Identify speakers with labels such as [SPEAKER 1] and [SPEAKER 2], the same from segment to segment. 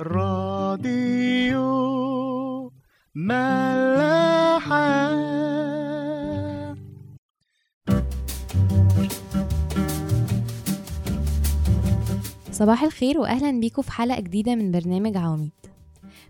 [SPEAKER 1] راديو ملاحة.
[SPEAKER 2] صباح الخير واهلا بيكم في حلقة جديدة من برنامج عواميد.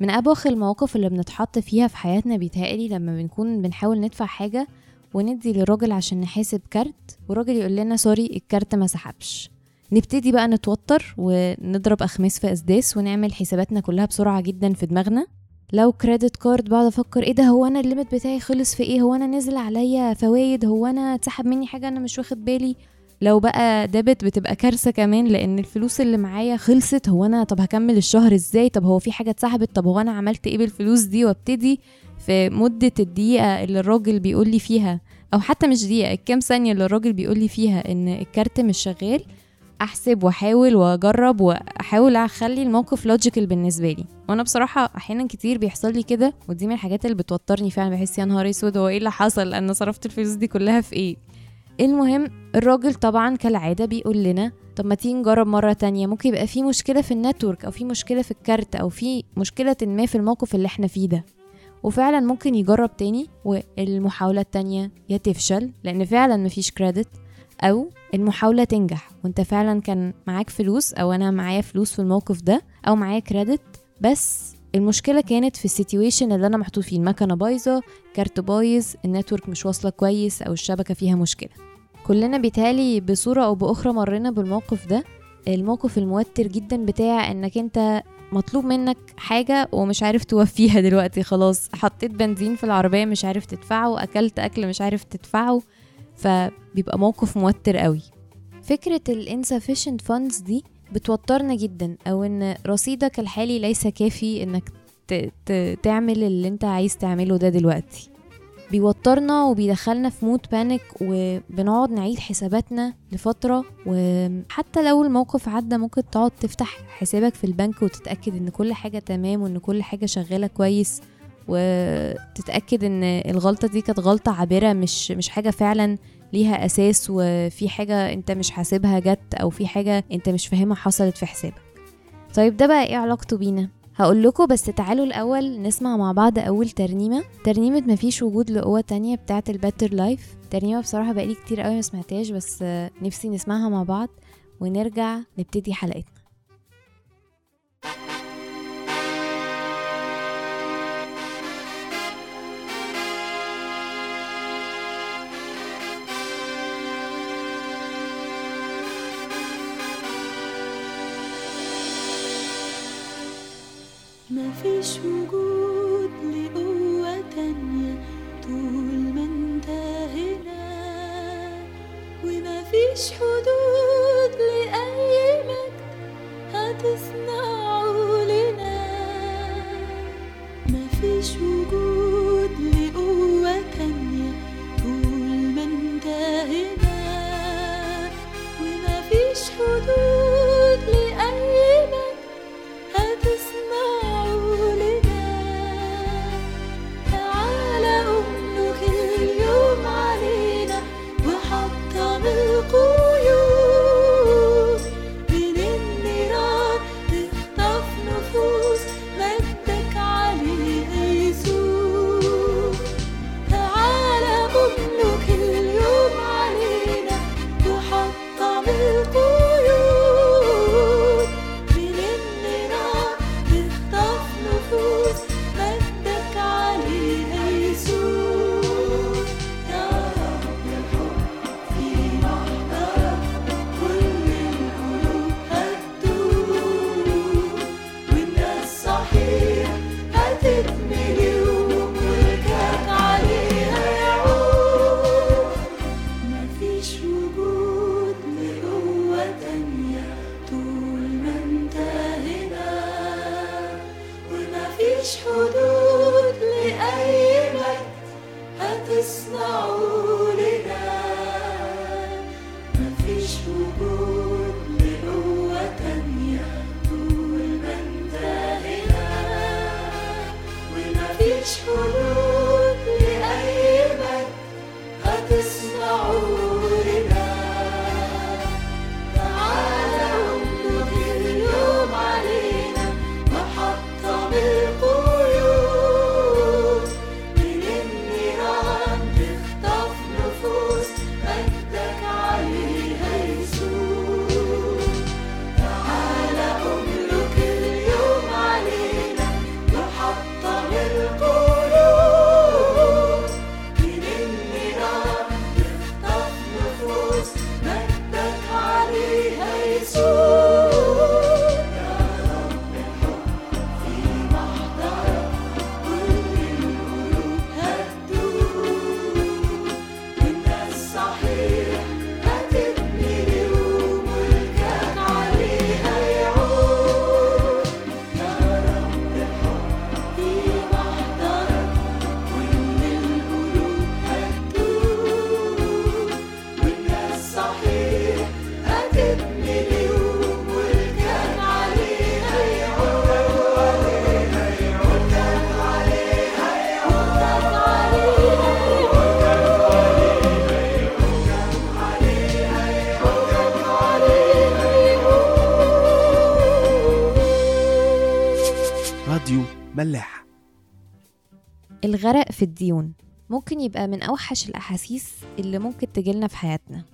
[SPEAKER 2] من أبوخ المواقف اللي بنتحط فيها في حياتنا بيتهيألي لما بنكون بنحاول ندفع حاجة وندي للراجل عشان نحاسب كارت والراجل يقول لنا sorry الكارت ما سحبش. نبتدي بقى نتوتر ونضرب أخماس في أسداس ونعمل حساباتنا كلها بسرعة جدا في دماغنا. لو credit card بقعد أفكر إيه ده هو أنا ال limit بتاعي خلص في إيه؟ هو أنا نزل عليا فوايد؟ هو أنا اتسحب مني حاجة أنا مش واخد بالي؟ لو بقى debit بتبقى كارثة كمان لأن الفلوس اللي معايا خلصت. هو أنا طب هكمل الشهر إزاي؟ طب هو في حاجة اتسحبت؟ طب هو أنا عملت إيه بالفلوس دي؟ وأبتدي في مدة الدقيقة اللي الراجل بيقول لي فيها أو حتى مش دقيقة الكام ثانية اللي الراجل بيقول لي فيها إن الكارت مش شغال احسب واحاول واجرب واحاول اخلي الموقف logical بالنسبة لي. وأنا بصراحة أحيانا كتير بيحصل لي كده ودي من الحاجات اللي بتوترني فعلا. بحس يا نهار اسود هو إيه اللي حصل؟ أنا صرفت الفلوس دي كلها في إيه؟ المهم الراجل طبعا كالعادة بيقول لنا طب ما تيجي نجرب مرة تانية؟ ممكن يبقى في مشكلة في ال network أو في مشكلة في الكارت أو في مشكلة ما في الموقف اللي إحنا فيه ده. وفعلا ممكن يجرب تاني والمحاولة التانية يا تفشل لأن فعلا مفيش credit أو المحاولة تنجح. وانت فعلا كان معاك فلوس أو أنا معايا فلوس في الموقف ده أو معايا credit بس المشكلة كانت في ال situation اللي أنا محطوط فيه. المكنة بايظة كارت بايظ ال network مش واصلة كويس أو الشبكة فيها مشكلة. كلنا بيتهيألي بصورة أو بأخرى مرينا بالموقف ده. الموقف الموتر جدا بتاع إنك أنت مطلوب منك حاجة ومش عارف توفيها دلوقتي. خلاص حطيت بنزين في العربية مش عارف تدفعه أكلت أكل مش عارف تدفعه. فبيبقى موقف موتر قوي. فكرة ال insufficient funds دي بتوترنا جدا أو إن رصيدك الحالي ليس كافي ت- تعمل اللي أنت عايز تعمله ده دلوقتي. بيوترنا وبيدخلنا في mood panic وبنقعد نعيد حساباتنا لفترة وحتى لو الموقف عدى ممكن تقعد تفتح حسابك في البنك وتتأكد إن كل حاجة تمام وإن كل حاجة شغالة كويس وتتأكد إن الغلطة دي كانت غلطة عابرة مش مش حاجة فعلا ليها أساس وفي حاجة أنت مش حاسبها جت أو في حاجة أنت مش فاهمها حصلت في حسابك. طيب ده بقى إيه علاقته بينا؟ هقول لكم بس تعالوا الأول نسمع مع بعض أول ترنيمة. ترنيمة مفيش وجود لقوة تانية بتاعة ال Better Life ترنيمة بصراحة بقالي كتير قوي ما سمعتهاش بس نفسي نسمعها مع بعض ونرجع نبتدي حلقتنا.
[SPEAKER 3] مفيش وجود لقوة تانية طول ما انت هنا. ومفيش حدود في
[SPEAKER 2] الديون. ممكن يبقى من أوحش الأحاسيس اللي ممكن تجيلنا في حياتنا.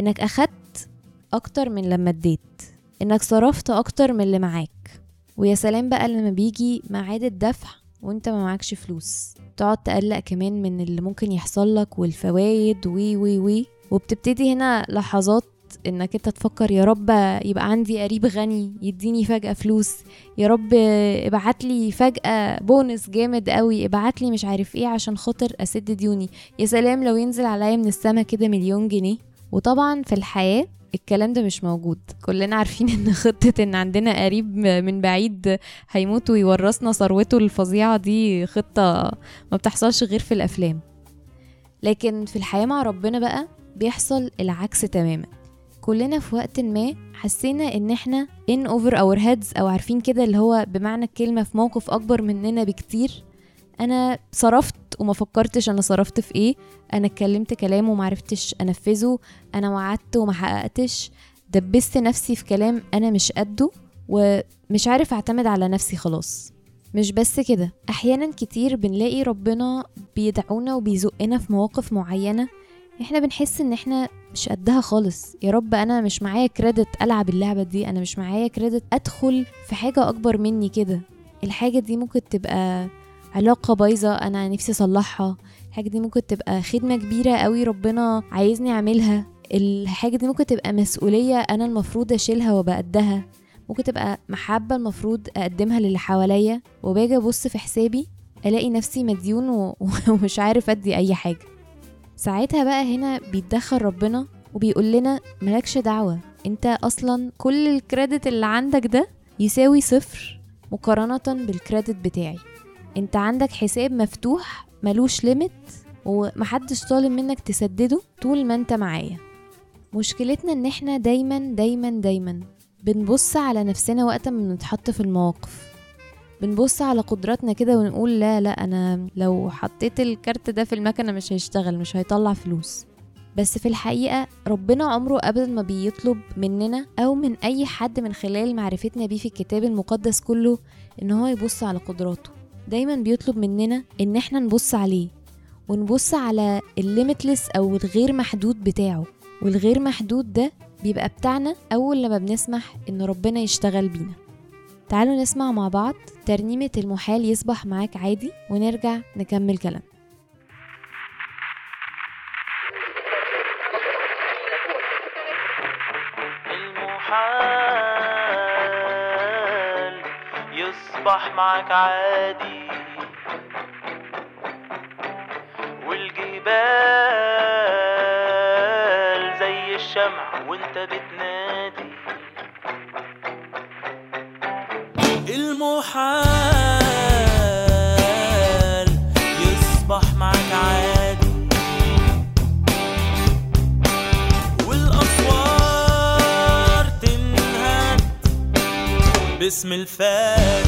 [SPEAKER 2] إنك أخدت أكتر من لما اديت. إنك صرفت أكتر من اللي معاك. ويا سلام بقى لما بيجي ميعاد الدفع وانت ما معكش فلوس. تقعد تقلق كمان من اللي ممكن يحصل لك والفوايد وي وي وي وبتبتدي هنا لحظات إنك أنت تفكر يا رب يبقى عندي قريب غني يديني فجأة فلوس يا رب ابعت لي فجأة بونس جامد قوي ابعت لي مش عارف إيه عشان خاطر أسد ديوني. يا سلام لو ينزل عليا من السما كده مليون جنيه. وطبعا في الحياة الكلام ده مش موجود. كلنا عارفين إن خطة إن عندنا قريب من بعيد هيموت ويورثنا ثروته الفظيعة دي خطة ما بتحصلش غير في الأفلام. لكن في الحياة مع ربنا بقى بيحصل العكس تماما. كلنا في وقت ما حسينا إن إحنا in over our heads أو عارفين كده اللي هو بمعنى الكلمة في موقف أكبر مننا بكتير. أنا صرفت وما فكرتش أنا صرفت في إيه. أنا اتكلمت كلام ومعرفتش أنفذه. أنا وعدت وما حققتش. دبست نفسي في كلام أنا مش قده ومش عارف أعتمد على نفسي خلاص. مش بس كده أحيانا كتير بنلاقي ربنا بيدعونا وبيزقنا في مواقف معينة إحنا بنحس ان إحنا مش قدها خالص. يا رب أنا مش معايا كريدت ألعب اللعبة دي أنا مش معايا كريدت أدخل في حاجة أكبر مني كده. الحاجة دي ممكن تبقى علاقة بايظة أنا نفسي أصلحها. الحاجة دي ممكن تبقى خدمة كبيرة قوي ربنا عايزني أعملها. الحاجة دي ممكن تبقى مسؤولية أنا المفروض أشيلها وأبقى قدها. ممكن تبقى محبة المفروض أقدمها للي حواليا. وباجي أبص في حسابي ألاقي نفسي مديون و- ومش عارف أدي أي حاجة. ساعتها بقى هنا بيتدخل ربنا وبيقول لنا ملكش دعوة انت أصلا كل الكريدت اللي عندك ده يساوي صفر مقارنة بالكريدت بتاعي. انت عندك حساب مفتوح ملوش ليميت ومحدش طالب منك تسدده طول ما انت معايا. مشكلتنا ان إحنا دايما دايما دايما بنبص على نفسنا وقت ما بنتحط في المواقف. بنبص على قدراتنا كده ونقول لا لا أنا لو حطيت الكارت ده في المكنة مش هيشتغل مش هيطلع فلوس. بس في الحقيقة ربنا عمره أبدا ما بيطلب مننا أو من أي حد من خلال معرفتنا بيه في الكتاب المقدس كله إن هو يبص على قدراته. دايما بيطلب مننا إن إحنا نبص عليه ونبص على الليميتلس أو الغير محدود بتاعه. والغير محدود ده بيبقى بتاعنا أول لما بنسمح إن ربنا يشتغل بينا. تعالوا نسمع مع بعض ترنيمة المحال يصبح معاك عادي ونرجع نكمل كلام.
[SPEAKER 4] المحال يصبح معك عادي. والجبال زي الشمع وانت بتنادي باسم الفادي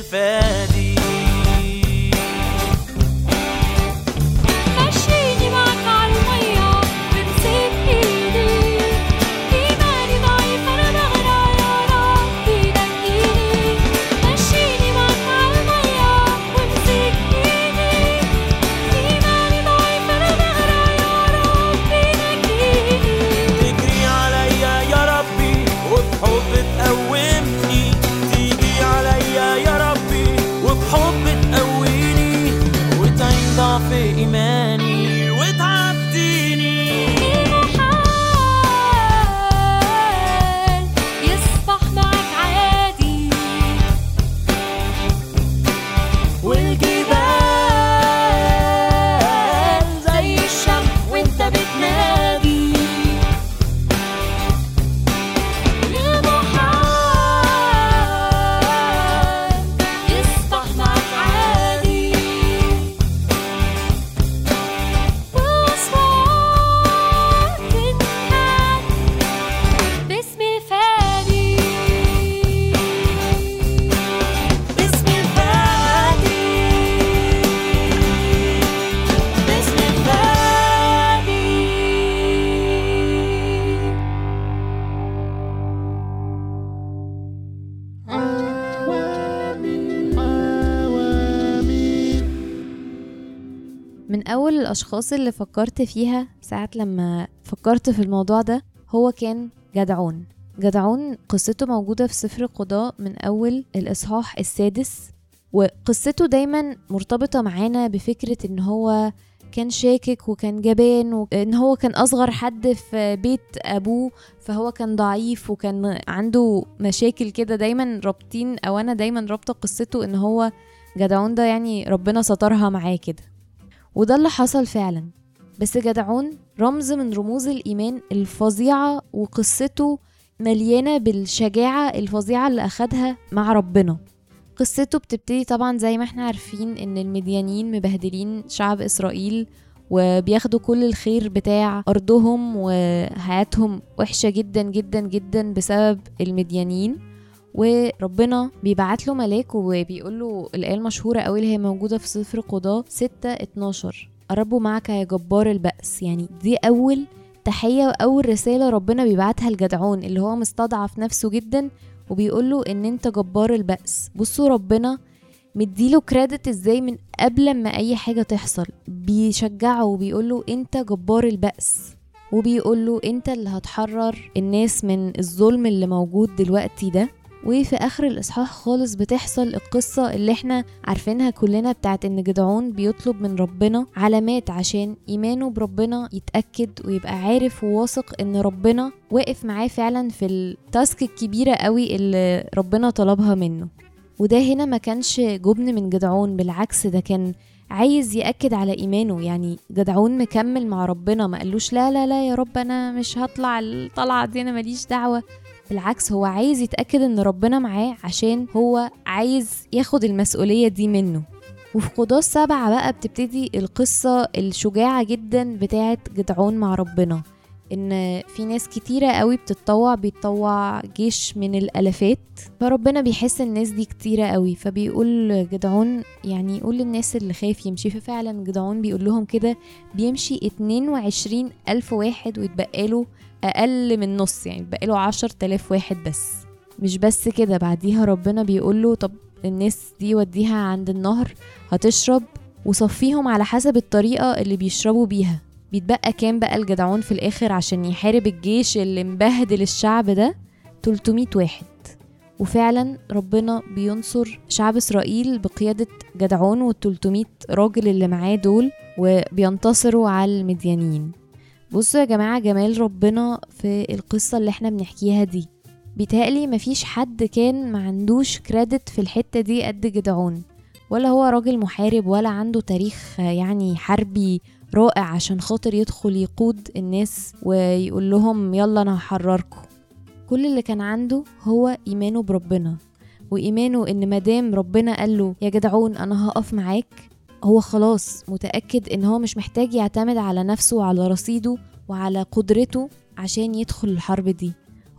[SPEAKER 4] باسم إيماني وتعديني
[SPEAKER 2] الأشخاص اللي فكرت فيها ساعة لما فكرت في الموضوع ده هو كان جدعون. جدعون قصته موجودة في سفر القضاء من أول الإصحاح السادس وقصته دايما مرتبطة معانا بفكرة إن هو كان شاكك وكان جبان وإن هو كان أصغر حد في بيت أبوه فهو كان ضعيف وكان عنده مشاكل كده دايما رابطين أو أنا دايما رابطة قصته إن هو جدعون ده يعني ربنا سترها معاه كده. وده اللي حصل فعلا. بس جدعون رمز من رموز الإيمان الفظيعة وقصته مليانة بالشجاعة الفظيعة اللي أخدها مع ربنا. قصته بتبتدي طبعا زي ما إحنا عارفين إن المديانين مبهدلين شعب إسرائيل وبياخدوا كل الخير بتاع أرضهم وحياتهم وحشة جدا جدا جدا بسبب المديانين. وربنا بيبعت له ملاك وبيقول له الآية المشهورة قوي اللي هي موجودة في سفر قضاء 6 12 الرب معك يا جبار البأس. يعني دي أول تحية وأول رسالة ربنا بيبعتها لجدعون اللي هو مستضعف نفسه جدا وبيقول له إن أنت جبار البأس. بصوا ربنا مديله كريدت إزاي من قبل ما أي حاجة تحصل. بيشجعه وبيقول له أنت جبار البأس. وبيقول له أنت اللي هتحرر الناس من الظلم اللي موجود دلوقتي ده. وفي آخر الإصحاح خالص بتحصل القصة اللي إحنا عارفينها كلنا بتاعت إن جدعون بيطلب من ربنا علامات عشان إيمانه بربنا يتأكد ويبقى عارف وواثق إن ربنا واقف معاه فعلا في التاسك الكبيرة قوي اللي ربنا طلبها منه. وده هنا ما كانش جبن من جدعون بالعكس ده كان عايز يأكد على إيمانه. يعني جدعون مكمل مع ربنا ما قالوش لا لا لا يا رب أنا مش هطلع الطلعة دي أنا ماليش دعوة. بالعكس هو عايز يتأكد إن ربنا معاه عشان هو عايز ياخد المسؤولية دي منه. وفي قضاة سبعة بقى بتبتدي القصة الشجاعة جدا بتاعت جدعون مع ربنا. إن في ناس كتيرة قوي بتتطوع بيتطوع جيش من الألافات. فربنا بيحس الناس دي كتيرة قوي فبيقول جدعون يعني يقول للناس اللي خايف يمشي. ففعلا جدعون بيقول لهم كده بيمشي 22 ألف واحد ويتبقاله أقل من نص يعني يتبقاله 10 واحد بس. مش بس كده بعديها ربنا بيقول له طب الناس دي وديها عند النهر هتشرب وصفيهم على حسب الطريقة اللي بيشربوا بيها. بيتبقى كام بقى الجدعون في الآخر عشان يحارب الجيش اللي مبهدل الشعب ده؟ 300 واحد. وفعلا ربنا بينصر شعب إسرائيل بقيادة جدعون وال 300 راجل اللي معاه دول وبينتصروا على المديانين. بصوا يا جماعة جمال ربنا في القصة اللي إحنا بنحكيها دي. بيتهيألي مفيش حد كان ما عندوش كريدت في الحتة دي قد جدعون. ولا هو راجل محارب ولا عنده تاريخ يعني حربي رائع عشان خاطر يدخل يقود الناس ويقول لهم يلا أنا هحرركم. كل اللي كان عنده هو إيمانه بربنا وإيمانه إن مادام ربنا قال له يا جدعون أنا هقف معاك هو خلاص متأكد إن هو مش محتاج يعتمد على نفسه وعلى رصيده وعلى قدرته عشان يدخل الحرب دي.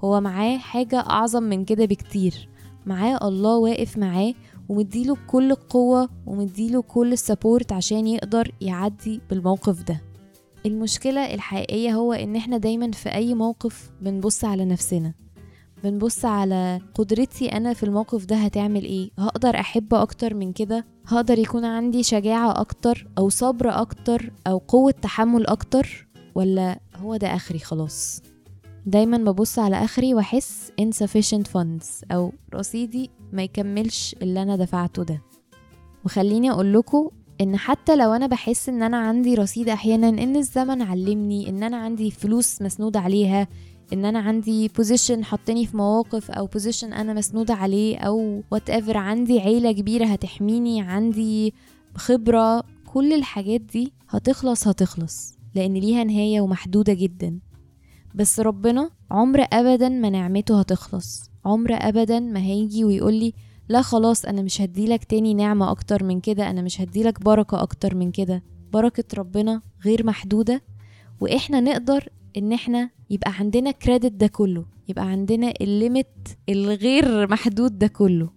[SPEAKER 2] هو معاه حاجة أعظم من كده بكتير. معاه الله واقف معاه ومديله كل القوة ومديله كل السبورت عشان يقدر يعدي بالموقف ده. المشكلة الحقيقية هو إن إحنا دايما في أي موقف بنبص على نفسنا. بنبص على قدرتي أنا في الموقف ده هتعمل إيه. هقدر أحب أكتر من كده. هقدر يكون عندي شجاعة أكتر أو صبر أكتر أو قوة تحمل أكتر. ولا هو ده آخري خلاص؟ دايما ببص على آخري وأحس insufficient funds أو رصيدي ما يكملش اللي أنا دفعته ده. وخليني أقول لكم إن حتى لو أنا بحس إن أنا عندي رصيد أحيانا إن الزمن علمني إن أنا عندي فلوس مسنود عليها إن أنا عندي position حطني في مواقف أو position أنا مسنودة عليه أو whatever عندي عيلة كبيرة هتحميني عندي خبرة كل الحاجات دي هتخلص هتخلص. لأن ليها نهاية ومحدودة جدا. بس ربنا عمر ابدا ما نعمته هتخلص. عمر ابدا ما هيجي ويقولي لا خلاص أنا مش هديلك تاني نعمة أكتر من كده أنا مش هديلك بركة أكتر من كده. بركة ربنا غير محدودة وإحنا نقدر إن إحنا يبقى عندنا كريدت ده كله يبقى عندنا الليمت الغير محدود ده كله.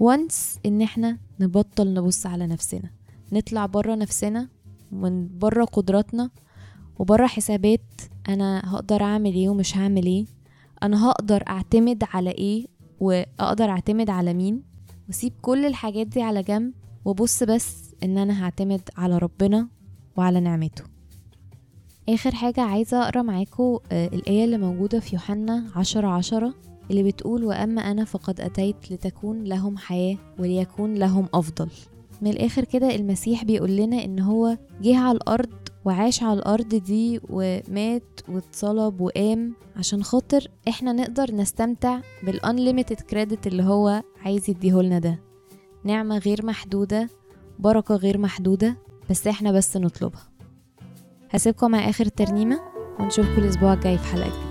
[SPEAKER 2] وانس إن إحنا نبطل نبص على نفسنا نطلع بره نفسنا من بره قدراتنا وبره حسابات أنا هقدر أعمل إيه ومش هعمل إيه؟ أنا هقدر أعتمد على إيه وأقدر أعتمد على مين؟ وأسيب كل الحاجات دي على جنب وأبص بس إن أنا هعتمد على ربنا وعلى نعمته. آخر حاجة عايزة أقرأ معاكم الآية اللي موجودة في يوحنا عشرة عشرة اللي بتقول وأما أنا فقد أتيت لتكون لهم حياة وليكون لهم أفضل. من الآخر كده المسيح بيقول لنا إن هو جه على الأرض وعاش على الأرض دي ومات واتصلب وقام عشان خاطر إحنا نقدر نستمتع بالانليميتد كريدت اللي هو عايز يديهولنا ده. نعمة غير محدودة بركة غير محدودة بس إحنا بس نطلبها. هسيبكم مع آخر ترنيمة ونشوفكم الأسبوع الجاي في حلقة جديدة.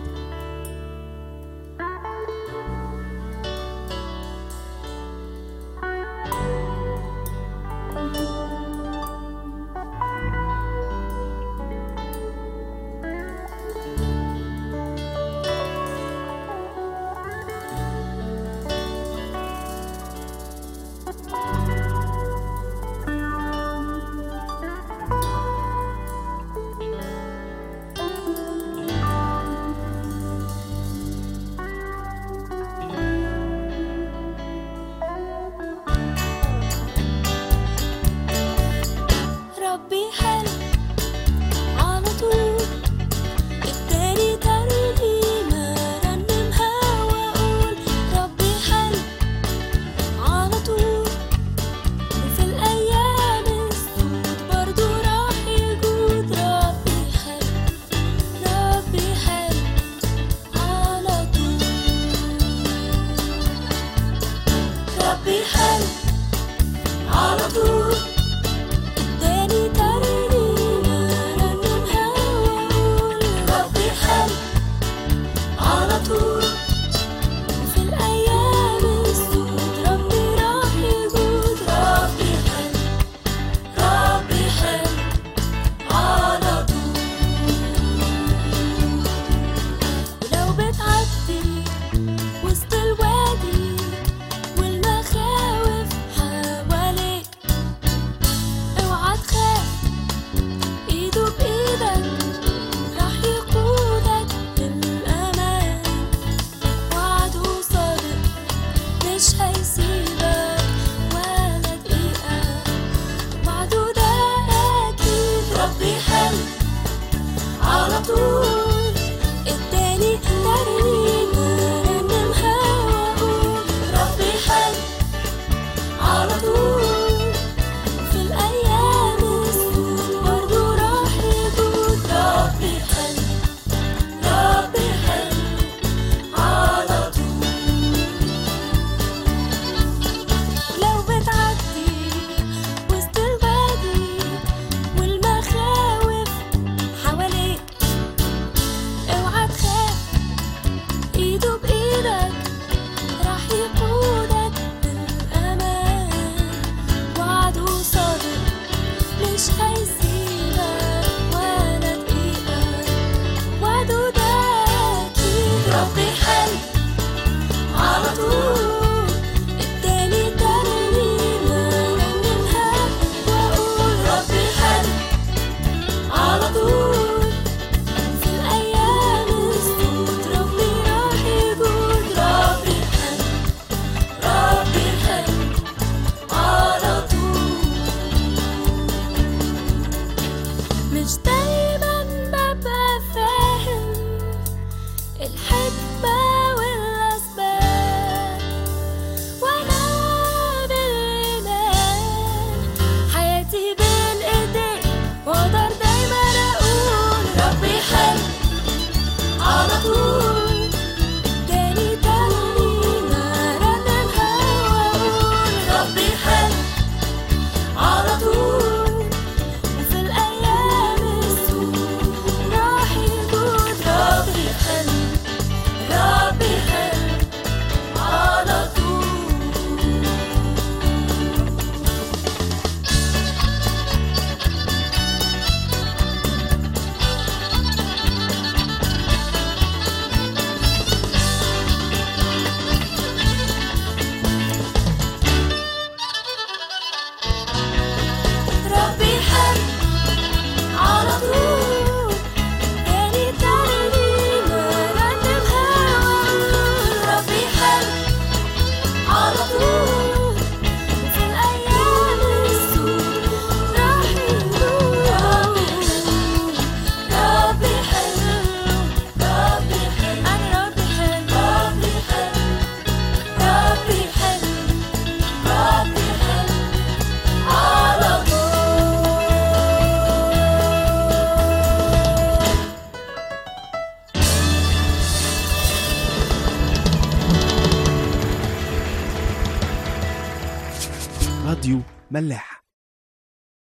[SPEAKER 5] ملاح